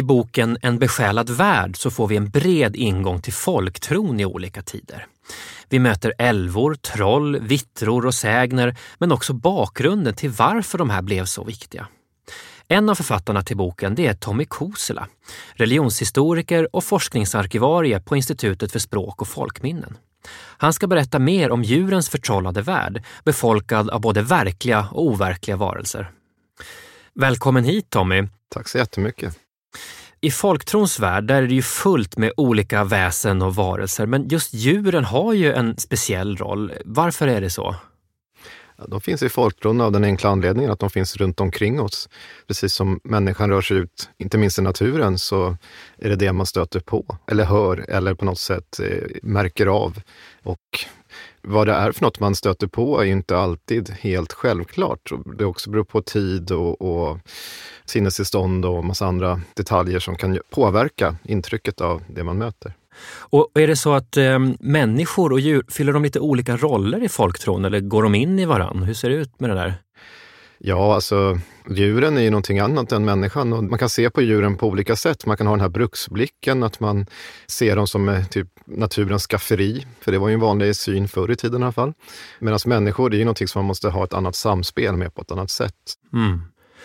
I boken En besjälad värld så får vi en bred ingång till folktron i olika tider. Vi möter älvor, troll, vittror och sägner men också bakgrunden till varför de här blev så viktiga. En av författarna till boken det är Tommy Kosela, religionshistoriker och forskningsarkivarie på Institutet för språk och folkminnen. Han ska berätta mer om djurens förtrollade värld, befolkad av både verkliga och overkliga varelser. Välkommen hit Tommy! Tack så jättemycket! I folktrons värld där är det ju fullt med olika väsen och varelser, men just djuren har ju en speciell roll. Varför är det så? De finns i folktron av den enkla anledningen att de finns runt omkring oss. Precis som människan rör sig ut, inte minst i naturen, så är det det man stöter på, eller hör, eller på något sätt eh, märker av. Och vad det är för något man stöter på är inte alltid helt självklart. Det också beror på tid och, och sinnestillstånd och massa andra detaljer som kan påverka intrycket av det man möter. Och är det så att eh, människor och djur, fyller de lite olika roller i folktron eller går de in i varann? Hur ser det ut med det där? Ja, alltså djuren är ju någonting annat än människan och man kan se på djuren på olika sätt. Man kan ha den här bruksblicken, att man ser dem som eh, typ naturens skafferi, för det var ju en vanlig syn förr i tiden i alla fall. Medan människor, det är ju någonting som man måste ha ett annat samspel med på ett annat sätt. Mm.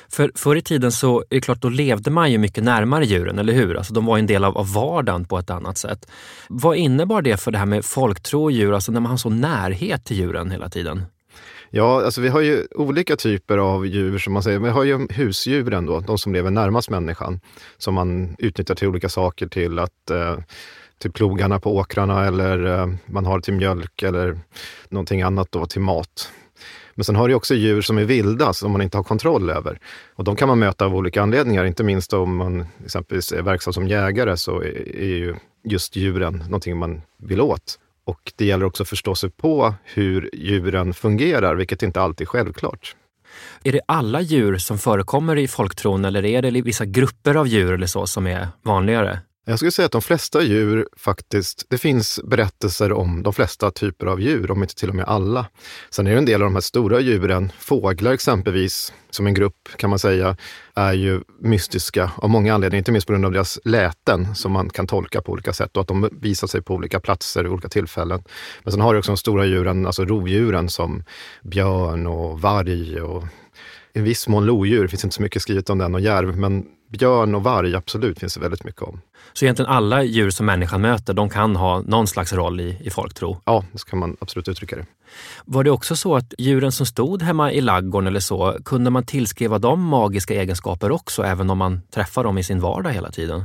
För förr i tiden så är det klart, då levde man ju mycket närmare djuren, eller hur? Alltså de var en del av, av vardagen på ett annat sätt. Vad innebar det för det här med folktro och djur, alltså när man har så närhet till djuren hela tiden? Ja, alltså vi har ju olika typer av djur som man säger. Vi har ju husdjuren då, de som lever närmast människan, som man utnyttjar till olika saker, till att eh, till plogarna på åkrarna eller eh, man har till mjölk eller någonting annat då till mat. Men sen har du också djur som är vilda, som man inte har kontroll över. Och de kan man möta av olika anledningar, inte minst om man exempelvis är verksam som jägare så är ju just djuren någonting man vill åt. Och det gäller också att förstå sig på hur djuren fungerar, vilket inte alltid är självklart. Är det alla djur som förekommer i folktron eller är det vissa grupper av djur eller så som är vanligare? Jag skulle säga att de flesta djur faktiskt, det finns berättelser om de flesta typer av djur, om inte till och med alla. Sen är det en del av de här stora djuren, fåglar exempelvis, som en grupp kan man säga, är ju mystiska av många anledningar, inte minst på grund av deras läten som man kan tolka på olika sätt och att de visar sig på olika platser vid olika tillfällen. Men sen har du också de stora djuren, alltså rovdjuren som björn och varg och i viss mån lodjur, det finns inte så mycket skrivet om den, och järv, men björn och varg absolut finns det väldigt mycket om. Så egentligen alla djur som människan möter, de kan ha någon slags roll i, i folktro? Ja, så kan man absolut uttrycka det. Var det också så att djuren som stod hemma i laggården eller så, kunde man tillskriva dem magiska egenskaper också, även om man träffar dem i sin vardag hela tiden?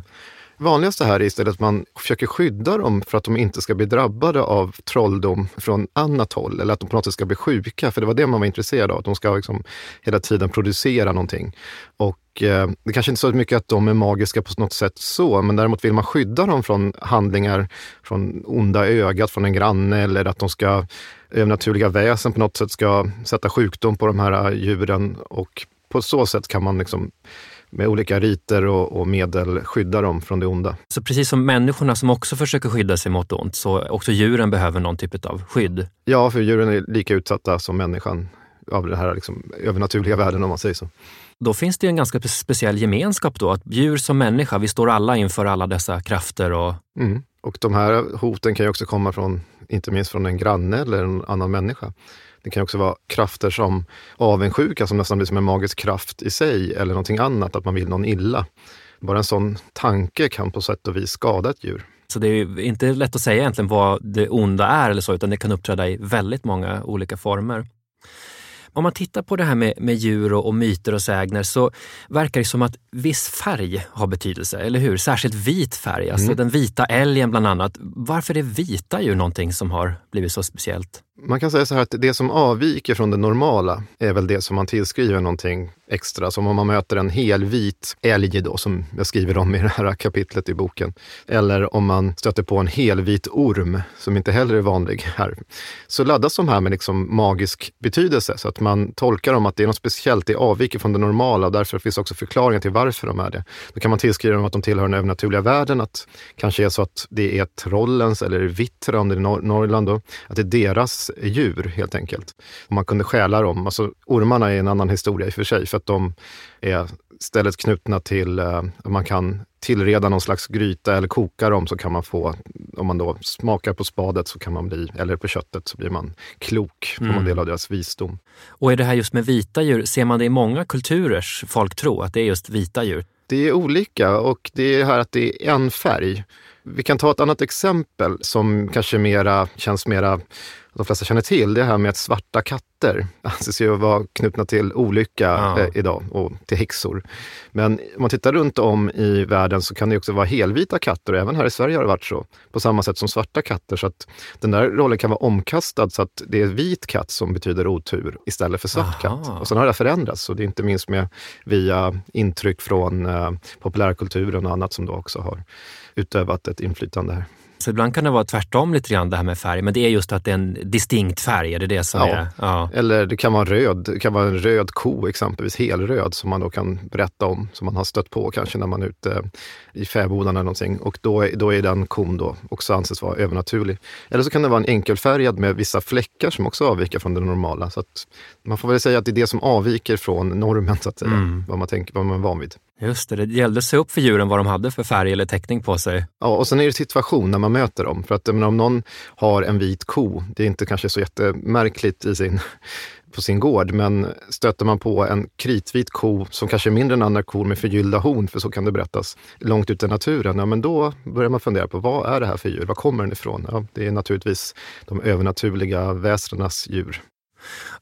Vanligaste här är istället att man försöker skydda dem för att de inte ska bli drabbade av trolldom från annat håll eller att de på något sätt ska bli sjuka. För det var det man var intresserad av, att de ska liksom hela tiden producera någonting. Och eh, det kanske inte är så mycket att de är magiska på något sätt så, men däremot vill man skydda dem från handlingar från onda ögat från en granne eller att de ska eh, övernaturliga väsen på något sätt ska sätta sjukdom på de här djuren och på så sätt kan man liksom med olika riter och, och, medel skydda dem från det onda. Så precis som människorna som också försöker skydda sig mot ont, så också djuren behöver någon typ av skydd? Ja, för djuren är lika utsatta som människan av den här liksom, övernaturliga världen om man säger så. Då finns det en ganska speciell gemenskap då, att djur som människa, vi står alla inför alla dessa krafter. Och... Mm. Och de här hoten kan ju också komma från, inte minst från en granne eller en annan människa. Det kan också vara krafter som avundsjuka som nästan blir som en magisk kraft i sig eller någonting annat, att man vill någon illa. Bara en sån tanke kan på sätt och vis skada ett djur. Så det är inte lätt att säga egentligen vad det onda är eller så, utan det kan uppträda i väldigt många olika former. Om man tittar på det här med, med djur och, och, myter och sägner så verkar det som att viss färg har betydelse, eller hur? Särskilt vit färg, alltså mm. den vita älgen bland annat. Varför är vita djur någonting som har blivit så speciellt? Man kan säga så här att det som avviker från det normala är väl det som man tillskriver någonting extra. Som om man möter en helvit älg då, som jag skriver om i det här kapitlet i boken. Eller om man stöter på en helvit orm, som inte heller är vanlig här. Så laddas de här med liksom magisk betydelse, så att man tolkar dem att det är något speciellt, det avviker från det normala och därför finns också förklaringar till varför de är det. Då kan man tillskriva dem att de tillhör den övernaturliga världen, att kanske är så att det är trollens eller vittra om det är Norrland då, att det är deras djur helt enkelt. Man kunde stjäla dem. Alltså, ormarna är en annan historia i och för sig, för att de är istället knutna till, eh, man kan tillreda någon slags gryta eller koka dem så kan man få, om man då smakar på spadet så kan man bli, eller på köttet så blir man klok, får man Mm. del av deras visdom. Och är det här just med vita djur, ser man det i många kulturers folktro, att det är just vita djur? Det är olika och det är här att det är en färg. Vi kan ta ett annat exempel som kanske mera, känns mera, de flesta känner till. Det här med att svarta katter anses ju vara knutna till olycka Ja. eh, idag och till häxor. Men om man tittar runt om i världen så kan det också vara helvita katter och även här i Sverige har det varit så. På samma sätt som svarta katter. Så att den där rollen kan vara omkastad så att det är vit katt som betyder otur istället för svart Aha. katt. Och sen har det förändrats och det är inte minst med via intryck från eh, populärkulturen och annat som då också har utövat ett inflytande här. Så ibland kan det vara tvärtom lite grann det här med färg, men det är just att det är en distinkt färg, är det det som Ja. är... Ja. Eller det kan vara röd, det kan vara en röd ko exempelvis, helröd, som man då kan berätta om, som man har stött på kanske när man är ute i fäbodarna eller någonting. Och då då är den kon då också anses vara övernaturlig. Eller så kan det vara en enkelfärgad med vissa fläckar som också avviker från det normala. Så man får väl säga att det är det som avviker från normen, så att säga, Mm. vad, man tänker, vad man är van vid. Just det, det gällde att se upp för djuren vad de hade för färg eller teckning på sig. Ja, och sen är det situation när man möter dem. För att menar, om någon har en vit ko, det är inte kanske så jättemärkligt i sin, på sin gård, men stöter man på en kritvit ko som kanske är mindre än andra kor med förgyllda horn, för så kan det berättas, långt ute i naturen, ja, men då börjar man fundera på vad är det här för djur? Var kommer den ifrån? Ja, det är naturligtvis de övernaturliga väsnenas djur.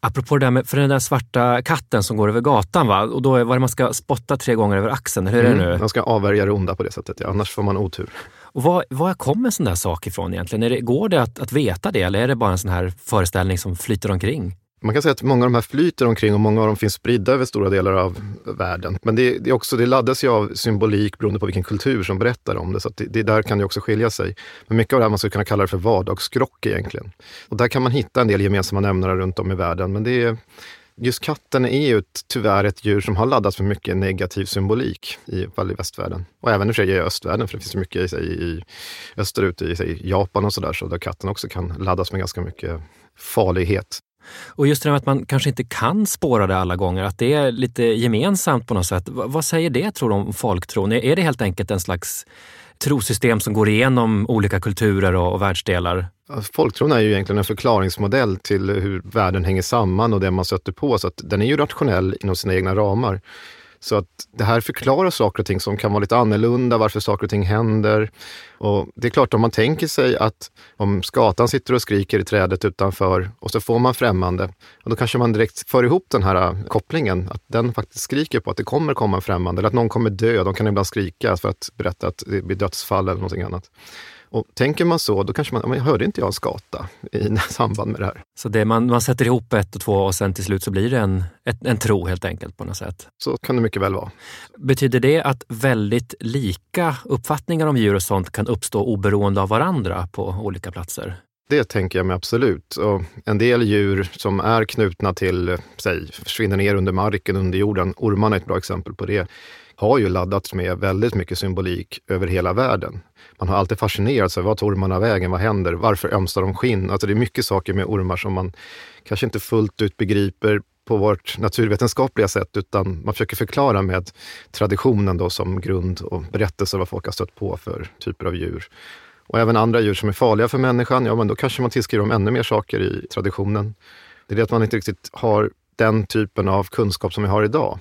Apropå det där med, för den där svarta katten som går över gatan, va? och då är vad det man ska spotta tre gånger över axeln, eller hur är det nu? Man ska avvärja det onda på det sättet, ja, annars får man otur. Och var, var kommer en sån där sak ifrån egentligen? Är det, går det att, att veta det eller är det bara en sån här föreställning som flyter omkring? Man kan säga att många av de här flyter omkring och många av dem finns spridda över stora delar av världen. Men det, det, också, det laddas ju av symbolik beroende på vilken kultur som berättar om det. Så att det, det där kan det också skilja sig. Men mycket av det här man skulle kunna kalla det för vardagsskrock egentligen. Och där kan man hitta en del gemensamma nämnare runt om i världen. Men det är, just katten är ju ett, tyvärr ett djur som har laddats med mycket negativ symbolik i, i västvärlden. Och även i och för sig i östvärlden, för det finns ju mycket i, i österut, i i Japan och sådär, så där katten också kan laddas med ganska mycket farlighet. Och just det här med att man kanske inte kan spåra det alla gånger, att det är lite gemensamt på något sätt. V- vad säger det tror du om folktron? Är det helt enkelt en slags trosystem som går igenom olika kulturer och, och världsdelar? Folktron är ju egentligen en förklaringsmodell till hur världen hänger samman och det man stöter på. Så att den är ju rationell inom sina egna ramar. Så att det här förklarar saker och ting som kan vara lite annorlunda, varför saker och ting händer. Och det är klart, om man tänker sig att om skatan sitter och skriker i trädet utanför och så får man främmande, och då kanske man direkt för ihop den här äh, kopplingen, att den faktiskt skriker på att det kommer komma en främmande, eller att någon kommer dö. De kan ibland skrika för att berätta att det blir dödsfall eller någonting annat. Och tänker man så, då kanske man, "Ja, men hörde inte jag skata i samband med det här? Så det, man, man sätter ihop ett och två och sen till slut så blir det en, ett, en tro helt enkelt på något sätt. Så kan det mycket väl vara. Betyder det att väldigt lika uppfattningar om djur och sånt kan uppstå oberoende av varandra på olika platser? Det tänker jag mig absolut. Och en del djur som är knutna till, säg, försvinner ner under marken, under jorden, ormarna är ett bra exempel på det, har ju laddats med väldigt mycket symbolik över hela världen. Man har alltid fascinerats av vad tar ormarna vägen, vad händer, varför ömsar de skinn? Alltså det är mycket saker med ormar som man kanske inte fullt ut begriper på vårt naturvetenskapliga sätt, utan man försöker förklara med traditionen då som grund och berättelser vad folk har stött på för typer av djur. Och även andra djur som är farliga för människan, ja men då kanske man tillskriver dem ännu mer saker i traditionen. Det är det att man inte riktigt har den typen av kunskap som vi har idag.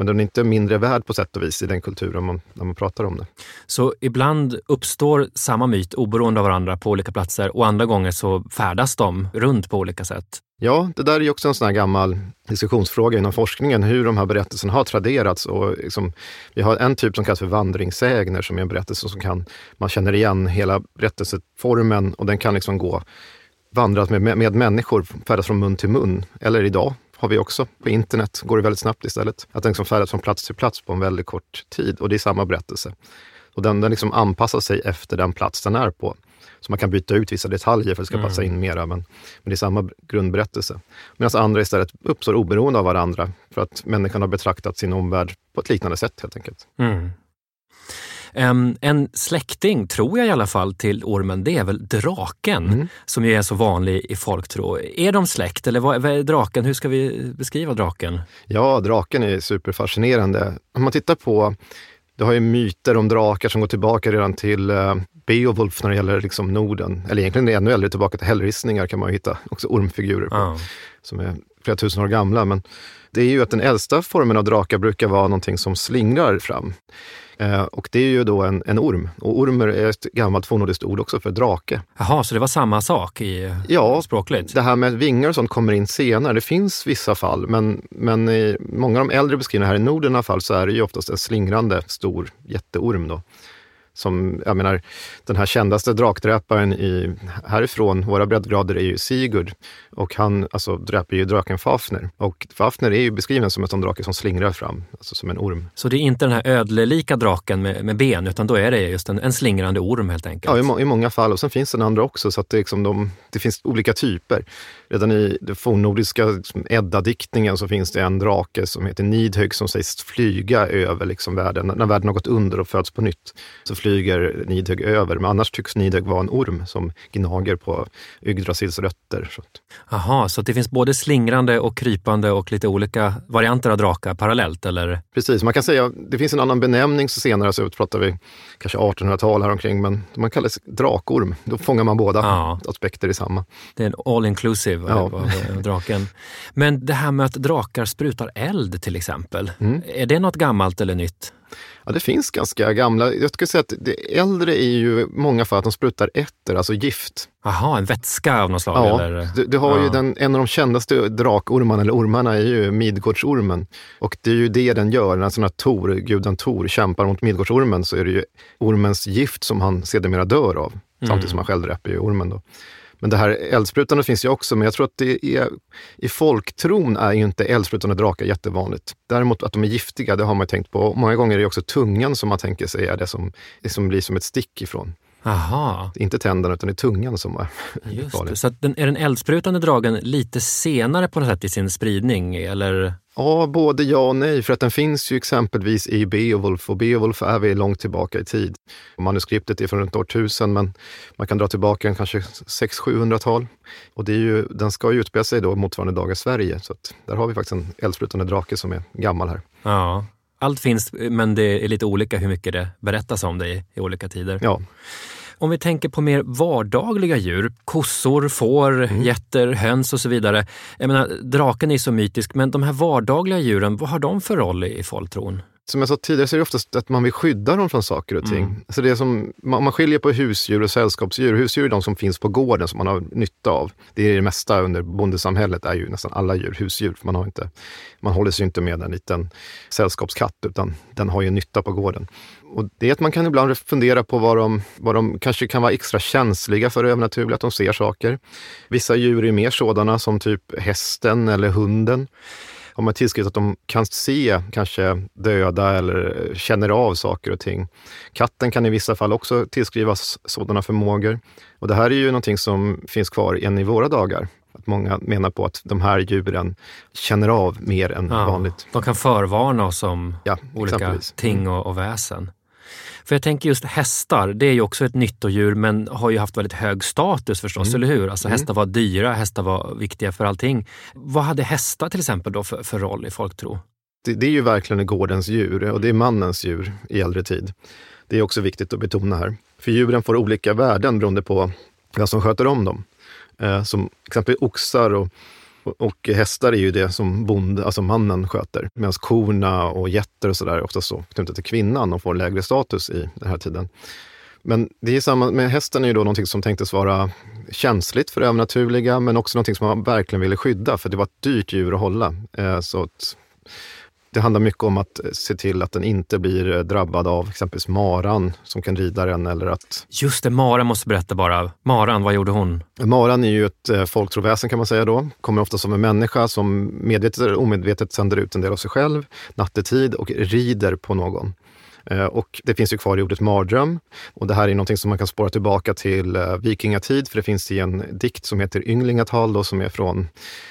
Men den är inte mindre värd på sätt och vis i den kulturen man, när man pratar om det. Så ibland uppstår samma myt oberoende av varandra på olika platser och andra gånger så färdas de runt på olika sätt. Ja, det där är ju också en sån här gammal diskussionsfråga inom forskningen, hur de här berättelserna har traderats. Och liksom, vi har en typ som kallas för vandringssägner, som är en berättelse som kan, man känner igen hela berättelseformen och den kan liksom gå vandrat med, med människor, färdas från mun till mun. Eller idag har vi också på internet, går det väldigt snabbt istället. Att den liksom färdas från plats till plats på en väldigt kort tid och det är samma berättelse. Och den, den liksom anpassar sig efter den plats den är på. Så man kan byta ut vissa detaljer för att det ska passa in mera, men, men det är samma grundberättelse. Medan andra istället uppstår oberoende av varandra för att människan har betraktat sin omvärld på ett liknande sätt helt enkelt. Mm. En släkting, tror jag i alla fall, till ormen, det är väl draken mm. som ju är så vanlig i folktro. Är de släkt eller vad, vad är draken? Hur ska vi beskriva draken? Ja, draken är superfascinerande. Om man tittar på du har ju myter om drakar som går tillbaka redan till uh, Beowulf när det gäller liksom Norden. Eller egentligen ännu äldre, tillbaka till hällristningar kan man ju hitta också ormfigurer på, ah. som är flera tusen år gamla. Men det är ju att den äldsta formen av drakar brukar vara någonting som slingrar fram. Eh, och det är ju då en, en orm. Och ormer är ett gammalt fornnordiskt ord också för drake. Jaha, så det var samma sak i ja, språkligt? det här med vingar och sånt kommer in senare. Det finns vissa fall, men, men i många av de äldre beskrivningarna här i Norden i alla fall så är det ju oftast en slingrande stor jätteorm. Då som, jag menar, den här kändaste drakdräparen i, härifrån, våra breddgrader, är ju Sigurd. Och han alltså, dräper ju draken Fafner. Och Fafner är ju beskriven som en sån drake som slingrar fram, alltså som en orm. Så det är inte den här ödlelika draken med, med ben, utan då är det just en, en slingrande orm helt enkelt? Ja, i, må, i många fall. Och sen finns den andra också, så att det, liksom de, det finns olika typer. Redan i den fornnordiska liksom, Edda-diktningen så finns det en drake som heter Nidhögg som sägs flyga över liksom, världen. När världen har gått under och föds på nytt så flyger Nidhögg över. Men annars tycks Nidhögg vara en orm som gnager på Yggdrasils rötter. Jaha, så det finns både slingrande och krypande och lite olika varianter av drakar parallellt? Eller? Precis, man kan säga det finns en annan benämning så senare, så pratar vi kanske 1800-tal häromkring, men man kallas drakorm. Då fångar man båda ja. aspekter i samma. Det är en all inclusive ja. av, av draken. Men det här med att drakar sprutar eld till exempel, mm. är det något gammalt eller nytt? Ja, det finns ganska gamla. Jag skulle säga att det äldre är ju många fall att de sprutar etter, alltså gift. Jaha, en vätska av något slag? Ja, eller? Du, du har ja. ju den, en av de kändaste drakormarna, eller ormarna, är ju Midgårdsormen. Och det är ju det den gör. När sådana Tor, guden Tor, kämpar mot Midgårdsormen så är det ju ormens gift som han sedermera dör av. Mm. Samtidigt som han själv dräper ormen. Då. Men det här eldsprutandet finns ju också, men jag tror att det är, i folktron är ju inte eldsprutande drakar jättevanligt. Däremot att de är giftiga, det har man tänkt på. Många gånger är det också tungan som man tänker sig är det som, som blir som ett stick ifrån. Aha. Inte tänderna utan det är tungan som är Just farlig. Så den, är den eldsprutande dragen lite senare på något sätt i sin spridning? Eller? Ja, både ja och nej. För att den finns ju exempelvis i Beowulf och Beowulf är vi långt tillbaka i tid. Manuskriptet är från runt år 1000 men man kan dra tillbaka en kanske 600-700-tal. Och det är ju, den ska ju utspela sig då motsvarande dagar Sverige. Så där har vi faktiskt en eldsprutande drake som är gammal här. Ja, allt finns, men det är lite olika hur mycket det berättas om det i, i olika tider. Ja. Om vi tänker på mer vardagliga djur, kossor, får, mm. getter, höns och så vidare. Jag menar, draken är så mytisk, men de här vardagliga djuren, vad har de för roll i, folktron? Som jag sa tidigare så är det oftast att man vill skydda dem från saker och ting. Mm. Så det är som, man, man skiljer på husdjur och sällskapsdjur. Husdjur är de som finns på gården som man har nytta av. Det är det mesta under bondesamhället är ju nästan alla djur husdjur. För man, har inte, man håller sig inte med en liten sällskapskatt utan den har ju nytta på gården. Och det är att man kan ibland fundera på vad de, vad de kanske kan vara extra känsliga för det övernaturliga, att de ser saker. Vissa djur är mer sådana som typ hästen eller hunden har man tillskrivit att de kan se kanske döda eller känner av saker och ting. Katten kan i vissa fall också tillskrivas sådana förmågor. Och det här är ju någonting som finns kvar än i våra dagar. Att många menar på att de här djuren känner av mer än ja, vanligt. De kan förvarna oss om ja, olika ting och, och väsen. För jag tänker just hästar, det är ju också ett nyttodjur men har ju haft väldigt hög status förstås, mm. eller hur? Alltså mm. hästar var dyra, hästar var viktiga för allting. Vad hade hästar till exempel då för, för roll i folktro? Det, det är ju verkligen gårdens djur och det är mannens djur i äldre tid. Det är också viktigt att betona här. För djuren får olika värden beroende på vem som sköter om dem. Eh, som exempelvis oxar och och hästar är ju det som bond, alltså mannen sköter. Medan korna och getter och sådär är oftast så knutet till kvinnan och får lägre status i den här tiden. Men det är samma med hästen är ju då någonting som tänktes vara känsligt för det övernaturliga, men också någonting som man verkligen ville skydda, för det var ett dyrt djur att hålla. Eh, så att det handlar mycket om att se till att den inte blir drabbad av exempelvis maran som kan rida den eller att... Just det, Maran måste berätta bara. Maran, vad gjorde hon? Maran är ju ett eh, folktroväsen kan man säga då. Kommer ofta som en människa som medvetet eller omedvetet sänder ut en del av sig själv nattetid och rider på någon. Eh, och det finns ju kvar i ordet mardröm. Och det här är någonting som man kan spåra tillbaka till eh, vikingatid, för det finns i en dikt som heter Ynglingatal, då, som är från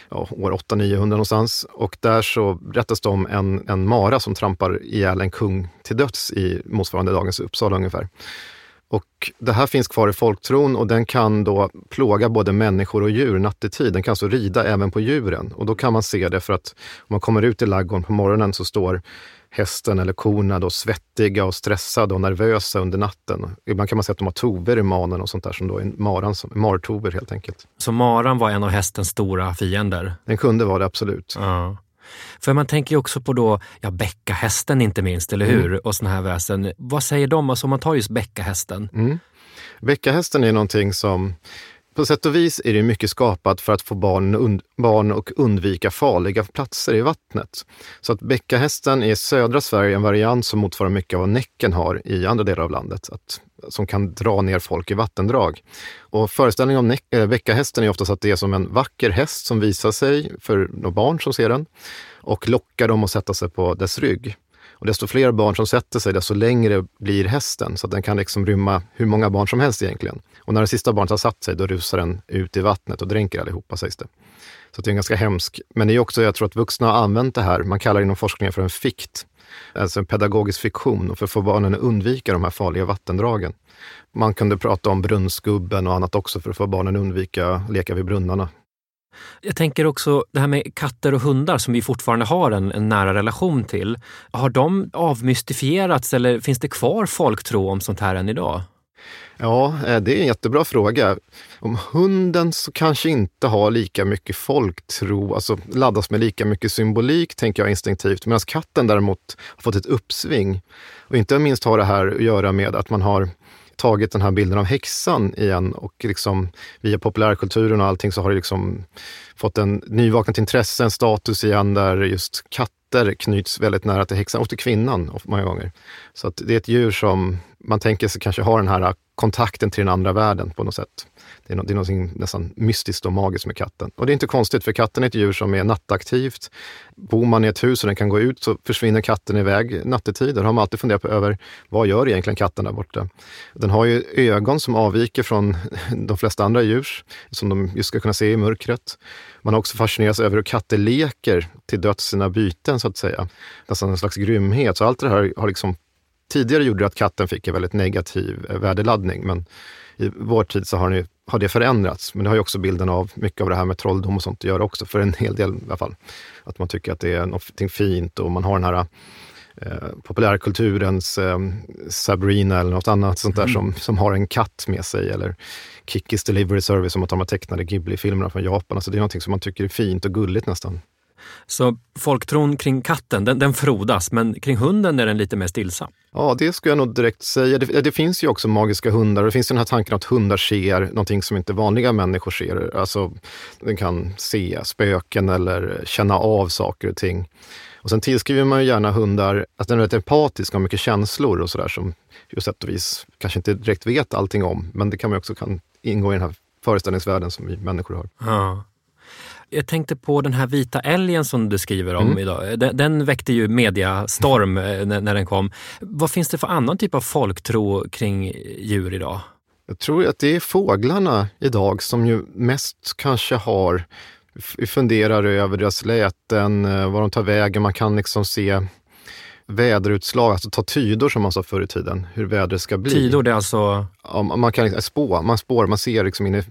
ja, år 800-900 någonstans. Och där så berättas det om en, en mara som trampar ihjäl en kung till döds i motsvarande dagens Uppsala ungefär. Och det här finns kvar i folktron och den kan då plåga både människor och djur nattetid. Den kan alltså rida även på djuren och då kan man se det för att om man kommer ut i laggården på morgonen så står hästen eller korna då svettiga och stressade och nervösa under natten. Ibland kan man säga att de har tover i manen och sånt där som då är maran, martover helt enkelt. Så maran var en av hästens stora fiender? Den kunde vara det, absolut. Ja. För man tänker ju också på då, ja, bäckahästen inte minst, eller hur? Mm. Och såna här väsen. Vad säger de, alltså om man tar just bäckahästen? Mm. Bäckahästen är någonting som på sätt och vis är det mycket skapat för att få barn, und, barn och undvika farliga platser i vattnet. Så att bäckahästen är i södra Sverige en variant som motsvarar mycket av vad Näcken har i andra delar av landet, att, som kan dra ner folk i vattendrag. Och föreställningen om näck, äh, bäckahästen är oftast att det är som en vacker häst som visar sig för barn som ser den och lockar dem att sätta sig på dess rygg. Och desto fler barn som sätter sig, desto längre blir hästen. Så att den kan liksom rymma hur många barn som helst egentligen. Och när det sista barnet har satt sig, då rusar den ut i vattnet och dränker allihopa, sägs det. Så det är ganska hemskt. Men det är också, jag tror att vuxna har använt det här, man kallar det inom forskningen för en fikt. Alltså en pedagogisk fiktion, för att få barnen att undvika de här farliga vattendragen. Man kunde prata om brunnsgubben och annat också för att få barnen att undvika leka vid brunnarna. Jag tänker också det här med katter och hundar som vi fortfarande har en, en, nära relation till. Har de avmystifierats eller finns det kvar folktro om sånt här än idag? Ja, eh, det är en jättebra fråga. Om hunden så kanske inte har lika mycket folktro, alltså laddas med lika mycket symbolik, tänker jag instinktivt. Medan katten däremot har fått ett uppsving. Och inte minst har det här att göra med att man har tagit den här bilden av häxan igen och liksom via populärkulturen och allting så har det liksom fått en nyvaknat intresse, en status igen där just katter knyts väldigt nära till häxan och till kvinnan många gånger. Så att det är ett djur som man tänker sig kanske ha den här kontakten till den andra världen på något sätt. Det är, no det är något nästan mystiskt och magiskt med katten. Och det är inte konstigt, för katten är ett djur som är nattaktivt. Bor man i ett hus och den kan gå ut så försvinner katten iväg nattetid. Där har man alltid funderat på över vad gör egentligen katten där borta? Den har ju ögon som avviker från de flesta andra djurs, som de just ska kunna se i mörkret. Man har också fascinerats över hur katter leker till döds sina byten, så att säga. Nästan en slags grymhet. Så allt det här har liksom Tidigare gjorde det att katten fick en väldigt negativ värdeladdning, men i vår tid så har, ni, har det förändrats. Men det har ju också bilden av mycket av det här med trolldom och sånt att göra också, för en hel del i alla fall. Att man tycker att det är något fint och man har den här eh, populärkulturens eh, Sabrina eller något annat sånt där mm. som, som har en katt med sig. Eller Kikis Delivery Service om man tar de tecknade Ghibli-filmerna från Japan. Alltså det är något som man tycker är fint och gulligt nästan. Så folktron kring katten, den, den frodas, men kring hunden är den lite mer stillsam. Ja, det skulle jag nog direkt säga. Det, det, finns ju också magiska hundar. Det finns den här tanken att hundar ser någonting som inte vanliga människor ser. Alltså, den kan se spöken eller känna av saker och ting. Och sen tillskriver man ju gärna hundar att den är väldigt empatisk och har mycket känslor och sådär som ju sätt och vis kanske inte direkt vet allting om. Men det kan man också kan ingå i den här föreställningsvärlden som vi människor har. Ja. Jag tänkte på den här vita älgen som du skriver om mm. idag. Den, den, väckte ju mediastorm eh, när, när den kom. Vad finns det för annan typ av folktro kring djur idag? Jag tror att det är fåglarna idag som ju mest kanske har funderar över deras läten, eh, var de tar vägen. Man kan liksom se väderutslag, alltså ta tydor som man sa förr i tiden, hur vädret ska bli. Tidor, det är alltså? Ja, man kan spå, man spår, man ser liksom in i,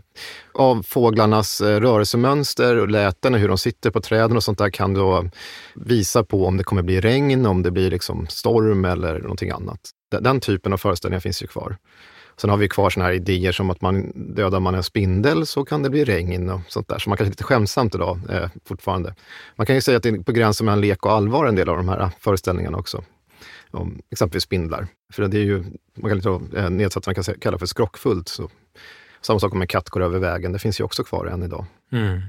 av fåglarnas eh, rörelsemönster och läten och hur de sitter på träden och sånt där kan då visa på om det kommer bli regn, om det blir liksom storm eller någonting annat. Den typen av föreställningar finns ju kvar. Sen har vi kvar såna här idéer som att man dödar man en spindel så kan det bli regn och sånt där. Så man kanske är lite skämsamt idag eh, fortfarande. Man kan ju säga att det är på gränsen mellan lek och allvar en del av de här eh, föreställningarna också. Om exempelvis spindlar. För det är ju, man kan lite eh, nedsättande kan kalla för skrockfullt. Så. Samma sak om en katt går över vägen, det finns ju också kvar än idag. Mm.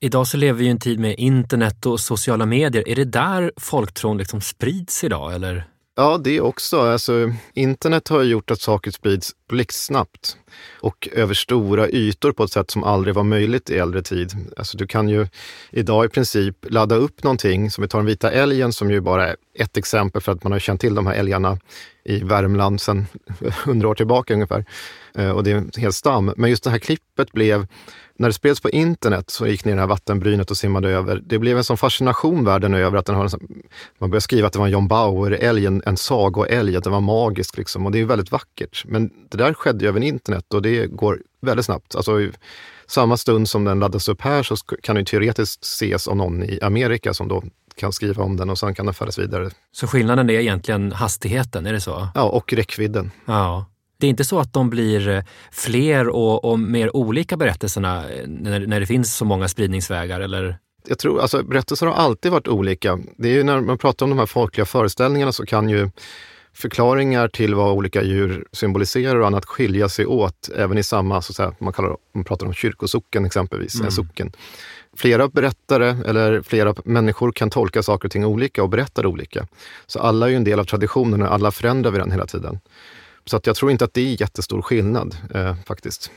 Idag så lever vi i en tid med internet och sociala medier. Är det där folktron liksom sprids idag eller? Ja, det också. Alltså, internet har gjort att saker sprids blixtsnabbt och över stora ytor på ett sätt som aldrig var möjligt i äldre tid. Alltså, du kan ju idag i princip ladda upp någonting, som vi tar den vita älgen som ju bara är ett exempel för att man har känt till de här älgarna i Värmland sedan hundra år tillbaka ungefär. Eh, och det är en hel stam. Men just det här klippet blev när det spreds på internet så gick ner i det här vattenbrynet och simmade över. Det blev en sån fascination världen över att den har en, man började skriva att det var en John Bauer-älg, en, en sagoälg, att den var magisk. Liksom. Och det är väldigt vackert. Men det där skedde ju över internet och det går väldigt snabbt. Alltså, samma stund som den laddas upp här så kan den teoretiskt ses av någon i Amerika som då kan skriva om den och sen kan den föras vidare. Så skillnaden är egentligen hastigheten, är det så? Ja, och räckvidden. Ja. Det är inte så att de blir eh, fler och, och mer olika berättelserna eh, när, när det finns så många spridningsvägar? Eller? Jag tror, alltså berättelser har alltid varit olika. Det är ju när man pratar om de här folkliga föreställningarna så kan ju förklaringar till vad olika djur symboliserar och annat skilja sig åt även i samma, så att säga, man, kallar, man pratar om kyrkosocken exempelvis, mm. en socken. Flera berättare eller flera människor kan tolka saker och ting olika och berättar olika. Så alla är ju en del av traditionen och alla förändrar vi den hela tiden. Så att jag tror inte att det är jättestor skillnad eh, faktiskt.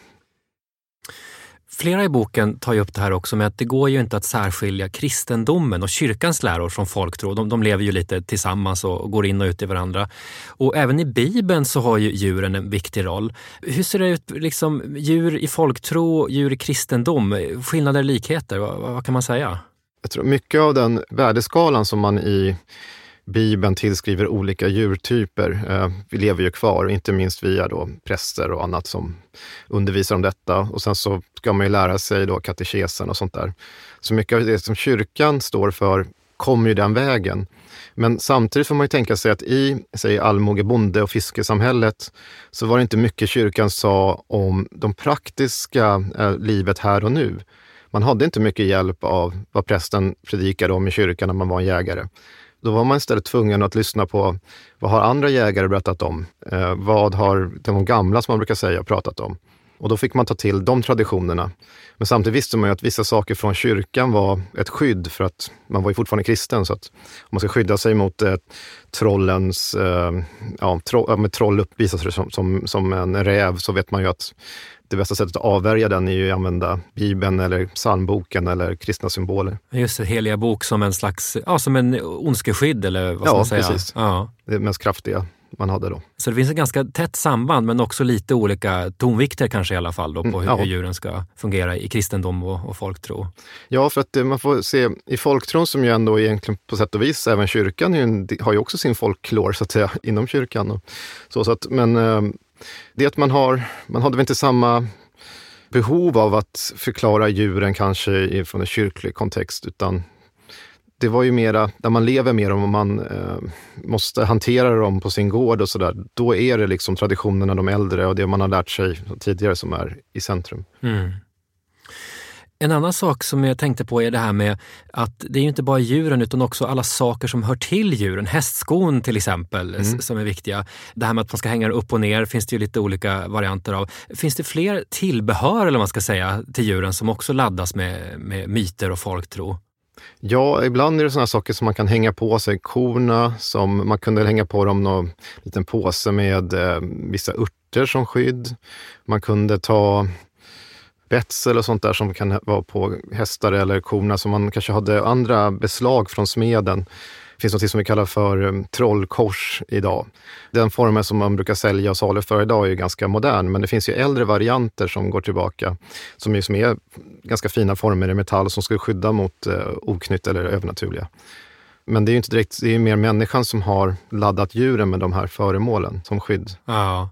Flera i boken tar ju upp det här också med att det går ju inte att särskilja kristendomen och kyrkans läror från folktro. De, de lever ju lite tillsammans och går in och ut i varandra. Och även i Bibeln så har ju djuren en viktig roll. Hur ser det ut, liksom, djur i folktro, djur i kristendom? Skillnader, likheter, vad, vad kan man säga? Jag tror mycket av den värdeskalan som man i Bibeln tillskriver olika djurtyper. Eh, vi lever ju kvar, inte minst via då präster och annat som undervisar om detta. Och sen så ska man ju lära sig då katekesen och sånt där. Så mycket av det som kyrkan står för kommer ju den vägen. Men samtidigt får man ju tänka sig att i säg, allmoge, bonde och fiskesamhället så var det inte mycket kyrkan sa om de praktiska eh, livet här och nu. Man hade inte mycket hjälp av vad prästen predikade om i kyrkan när man var en jägare. Då var man istället tvungen att lyssna på vad har andra jägare berättat om? Eh, vad har de gamla, som man brukar säga, pratat om? Och då fick man ta till de traditionerna. Men samtidigt visste man ju att vissa saker från kyrkan var ett skydd för att man var ju fortfarande kristen. Så att om man ska skydda sig mot eh, trollens, eh, ja, tro, med troll uppvisar sig som, som, som en räv så vet man ju att det bästa sättet att avvärja den är ju att använda Bibeln eller psalmboken eller kristna symboler. Just det, heliga bok som en slags, ja som en ondskeskydd eller vad ska ja, man säga? Precis. Ja, det mest kraftiga man hade då. Så det finns ett ganska tätt samband men också lite olika tonvikter kanske i alla fall då på mm, hur, ja. hur djuren ska fungera i kristendom och, och folktro. Ja, för att man får se i folktron som ju ändå egentligen på sätt och vis, även kyrkan ju, har ju också sin folklor så att säga inom kyrkan. Och så, så att, men eh, det att man har, man hade väl inte samma behov av att förklara djuren kanske från en kyrklig kontext, utan det var ju mera, där man lever med dem och man eh, måste hantera dem på sin gård och sådär. Då är det liksom traditionerna, de äldre och det man har lärt sig tidigare som är i centrum. Mm. En annan sak som jag tänkte på är det här med att det är inte bara djuren utan också alla saker som hör till djuren. Hästskon till exempel mm. som är viktiga. Det här med att man ska hänga upp och ner finns det ju lite olika varianter av. Finns det fler tillbehör eller man ska säga till djuren som också laddas med, med myter och folktro? Ja, ibland är det sådana saker som man kan hänga på sig. Korna, som man kunde hänga på dem någon liten påse med eh, vissa örter som skydd. Man kunde ta betsel och sånt där som kan vara på hästar eller korna som man kanske hade andra beslag från smeden. Det finns något som vi kallar för um, trollkors idag. Den formen som man brukar sälja och saluföra idag är ju ganska modern, men det finns ju äldre varianter som går tillbaka, som, är, som är ganska fina former i metall som ska skydda mot eh, oknytt eller övernaturliga. Men det är ju inte direkt, det är mer människan som har laddat djuren med de här föremålen som skydd. Ja.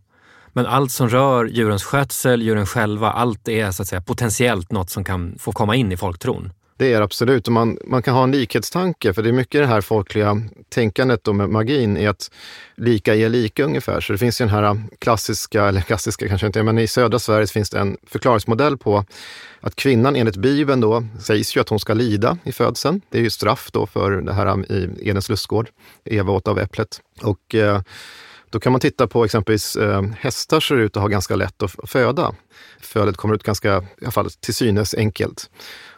Men allt som rör djurens skötsel, djuren själva, allt är så att säga potentiellt något som kan få komma in i folktron. Det är absolut. Och man, man kan ha en likhetstanke, för det är mycket det här folkliga tänkandet med magin, är att lika är lika ungefär. Så det finns ju den här klassiska, eller klassiska kanske inte, men i södra Sverige finns det en förklaringsmodell på att kvinnan enligt Bibeln då sägs ju att hon ska lida i födseln. Det är ju straff då för det här i Edens lustgård. Eva åt av äpplet. Och eh, då kan man titta på exempelvis eh, hästar ser ut att ha ganska lätt att föda. Födet kommer ut ganska, i alla fall till synes enkelt.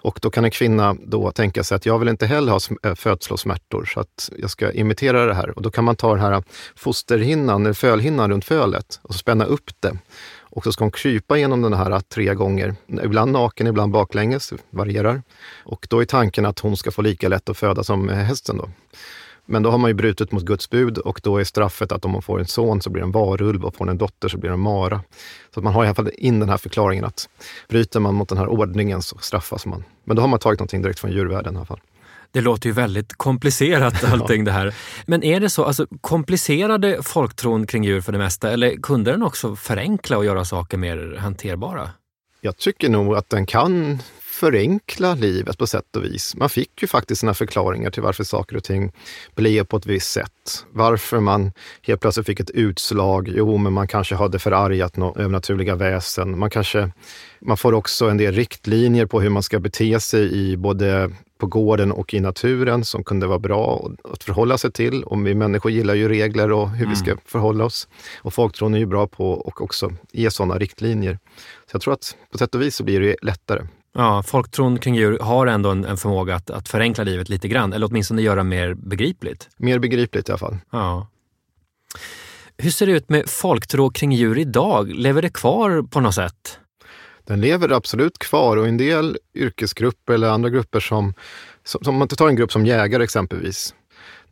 Och då kan en kvinna då tänka sig att jag vill inte heller ha eh, födslosmärtor så att jag ska imitera det här. Och då kan man ta den här fosterhinnan, fölhinnan runt fölet och spänna upp det. Och så ska hon krypa genom den här tre gånger, ibland naken, ibland baklänges, varierar. Och då är tanken att hon ska få lika lätt att föda som eh, hästen. Då. Men då har man ju brutit mot Guds bud och då är straffet att om man får en son så blir det en varulv och får en dotter så blir det en mara. Så man har i alla fall in den här förklaringen att bryter man mot den här ordningen så straffas man. Men då har man tagit någonting direkt från djurvärlden i alla fall. Det låter ju väldigt komplicerat allting det här. Men är det så, alltså komplicerade folktron kring djur för det mesta eller kunde den också förenkla och göra saker mer hanterbara? Jag tycker nog att den kan förenkla livet på sätt och vis. Man fick ju faktiskt sina förklaringar till varför saker och ting blev på ett visst sätt. Varför man helt plötsligt fick ett utslag. Jo, men man kanske hade förargat några övernaturliga väsen. Man kanske man får också en del riktlinjer på hur man ska bete sig i både på gården och i naturen som kunde vara bra att förhålla sig till. Och vi människor gillar ju regler och hur mm. vi ska mm. förhålla oss. Och folktron är ju bra på att också ge sådana riktlinjer. Så jag tror att på sätt och vis så blir det lättare. Ja, folktron kring djur har ändå en, en förmåga att, att, förenkla livet lite grann, eller åtminstone göra mer begripligt. Mer begripligt i alla fall. Ja. Hur ser det ut med folktro kring djur idag? Lever det kvar på något sätt? Den lever absolut kvar och en del yrkesgrupper eller andra grupper som, som, som man tar en grupp som jägare exempelvis,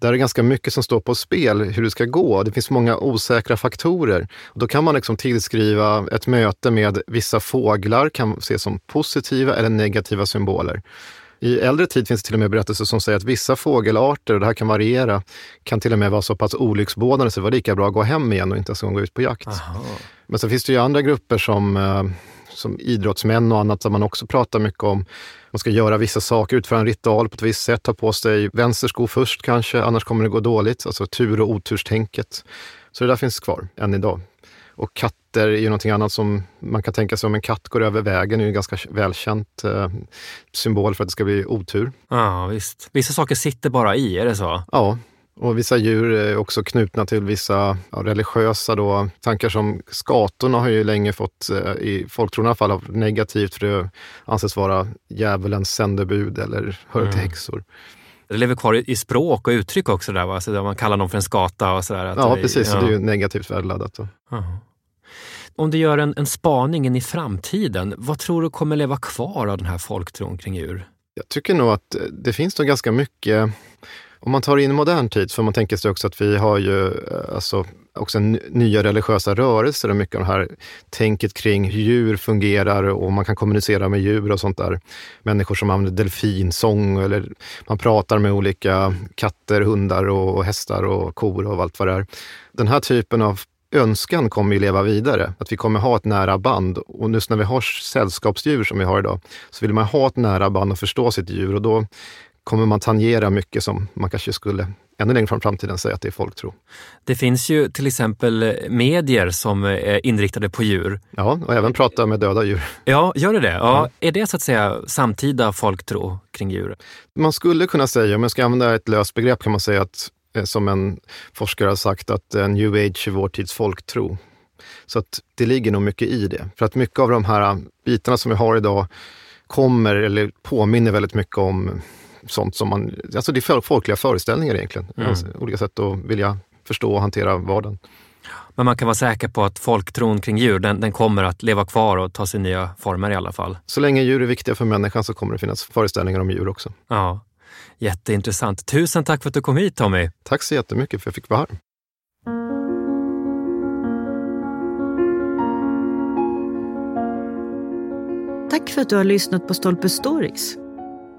där är det ganska mycket som står på spel hur det ska gå. Det finns många osäkra faktorer. Då kan man liksom tillskriva ett möte med vissa fåglar, kan ses som positiva eller negativa symboler. I äldre tid finns det till och med berättelser som säger att vissa fågelarter, och det här kan variera, kan till och med vara så pass olycksbådande så det var lika bra att gå hem igen och inte ens gå ut på jakt. Aha. Men så finns det ju andra grupper som, eh, som idrottsmän och annat, där man också pratar mycket om man ska göra vissa saker, utföra en ritual på ett visst sätt, ta på sig vänster sko först kanske, annars kommer det gå dåligt. Alltså tur och oturstänket. Så det där finns kvar än idag. Och katter är ju någonting annat som man kan tänka sig om en katt går över vägen, det är ju en ganska välkänt eh, symbol för att det ska bli otur. Ja, visst. Vissa saker sitter bara i, är det så? Ja, och vissa djur är också knutna till vissa ja, religiösa då, tankar som skatorna har ju länge fått, eh, i folktron i alla fall, negativt för det anses vara djävulens sändebud eller hör till mm. häxor. Det lever kvar i språk och uttryck också där, va? Så där man kallar någon för en skata och sådär. Ja, precis. Ja. Det är ju negativt värdeladdat. Om du gör en, en spaning in i framtiden, vad tror du kommer leva kvar av den här folktron kring djur? Jag tycker nog att det finns nog ganska mycket om man tar in modern tid, för man tänker sig också att vi har ju eh, alltså, också nya religiösa rörelser och mycket av det här tänket kring hur djur fungerar och man kan kommunicera med djur och sånt där. Människor som använder delfinsång eller man pratar med olika katter, hundar och hästar och kor och allt vad det är. Den här typen av önskan kommer ju leva vidare, att vi kommer ha ett nära band. Och just när vi har sällskapsdjur som vi har idag, så vill man ha ett nära band och förstå sitt djur och då kommer man tangera mycket som man kanske skulle ännu längre fram i framtiden säga att det är folktro. Det finns ju till exempel medier som är inriktade på djur. Ja, och även prata med döda djur. Ja, gör det det? Ja. Mm. Är det så att säga samtida folktro kring djur? Man skulle kunna säga, om jag ska använda ett löst begrepp, kan man säga att eh, som en forskare har sagt, att new age är vår tids folktro. Så att det ligger nog mycket i det. För att mycket av de här bitarna som vi har idag kommer eller påminner väldigt mycket om sånt som man, alltså det är folkliga föreställningar egentligen. Mm. Alltså, olika sätt att vilja förstå och hantera vardagen. Men man kan vara säker på att folktron kring djur, den, den, kommer att leva kvar och ta sig nya former i alla fall. Så länge djur är viktiga för människan så kommer det finnas föreställningar om djur också. Ja, Jätteintressant. Tusen tack för att du kom hit Tommy. Tack så jättemycket för att jag fick vara här. Tack för att du har lyssnat på Stolpe Stories.